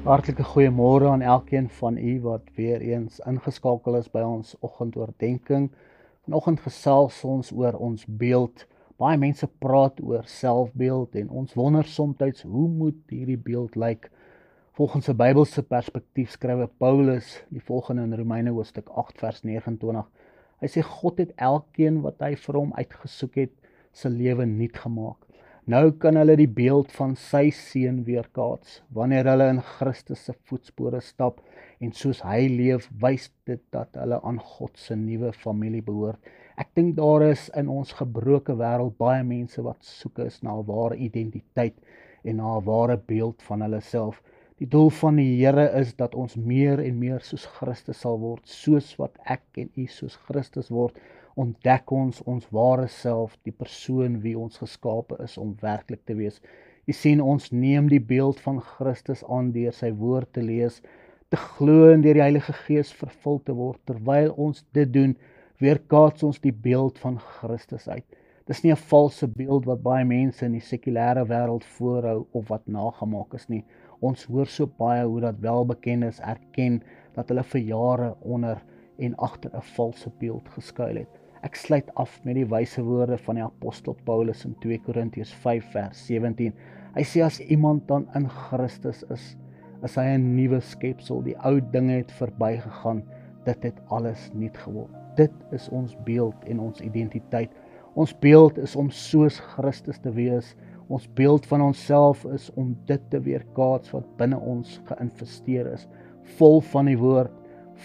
Hartlike goeiemôre aan elkeen van u wat weer eens ingeskakel is by ons oggendoordenkings. Vanoggend gesels ons oor ons beeld. Baie mense praat oor selfbeeld en ons wonder soms hoe moet hierdie beeld lyk? Volgens 'n Bybelse perspektief skrywe Paulus die volgende in Romeine hoofstuk 8 vers 29. Hy sê God het elkeen wat hy vir hom uitgesoek het, se lewe nuut gemaak. Nou kan hulle die beeld van sy seun weerkaats wanneer hulle in Christus se voetspore stap en soos hy leef, wys dit dat hulle aan God se nuwe familie behoort. Ek dink daar is in ons gebroke wêreld baie mense wat soek is na 'n ware identiteit en na 'n ware beeld van hulle self. Die doel van die Here is dat ons meer en meer soos Christus sal word, soos wat ek en u soos Christus word ontdek ons ons ware self, die persoon wie ons geskape is om werklik te wees. U sien ons neem die beeld van Christus aan deur sy woord te lees, te glo en deur die Heilige Gees vervul te word. Terwyl ons dit doen, weerkaats ons die beeld van Christus uit. Dis nie 'n valse beeld wat baie mense in die sekulêre wêreld voorhou of wat nagemaak is nie. Ons hoor so baie hoe dat welbekendes erken dat hulle vir jare onder en agter 'n valse beeld geskuil het. Ek sluit af met die wyse woorde van die apostel Paulus in 2 Korintiërs 5 vers 17. Hy sê as iemand dan in Christus is, is hy 'n nuwe skepsel. Die ou dinge het verbygegaan, dit het alles nuut geword. Dit is ons beeld en ons identiteit. Ons beeld is om soos Christus te wees. Ons beeld van onsself is om dit te weerkaats wat binne ons geïnvesteer is, vol van die woord,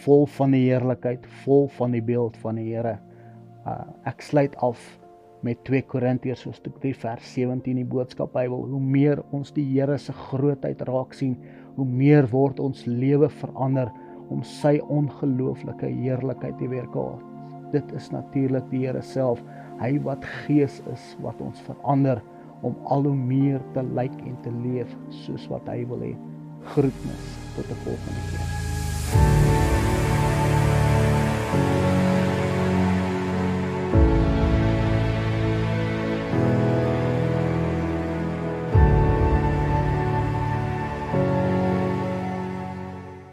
vol van die heerlikheid, vol van die beeld van die Here. Uh, ek sluit af met 2 Korintiërs hoofstuk 3 vers 17 die boodskap Bybel. Hoe meer ons die Here se grootheid raak sien, hoe meer word ons lewe verander om sy ongelooflike heerlikheid te weerkaats. Dit is natuurlik die Here self, hy wat gees is wat ons verander om al hoe meer te lyk en te leef soos wat hy wil hê. Groetnis tot 'n volgende keer.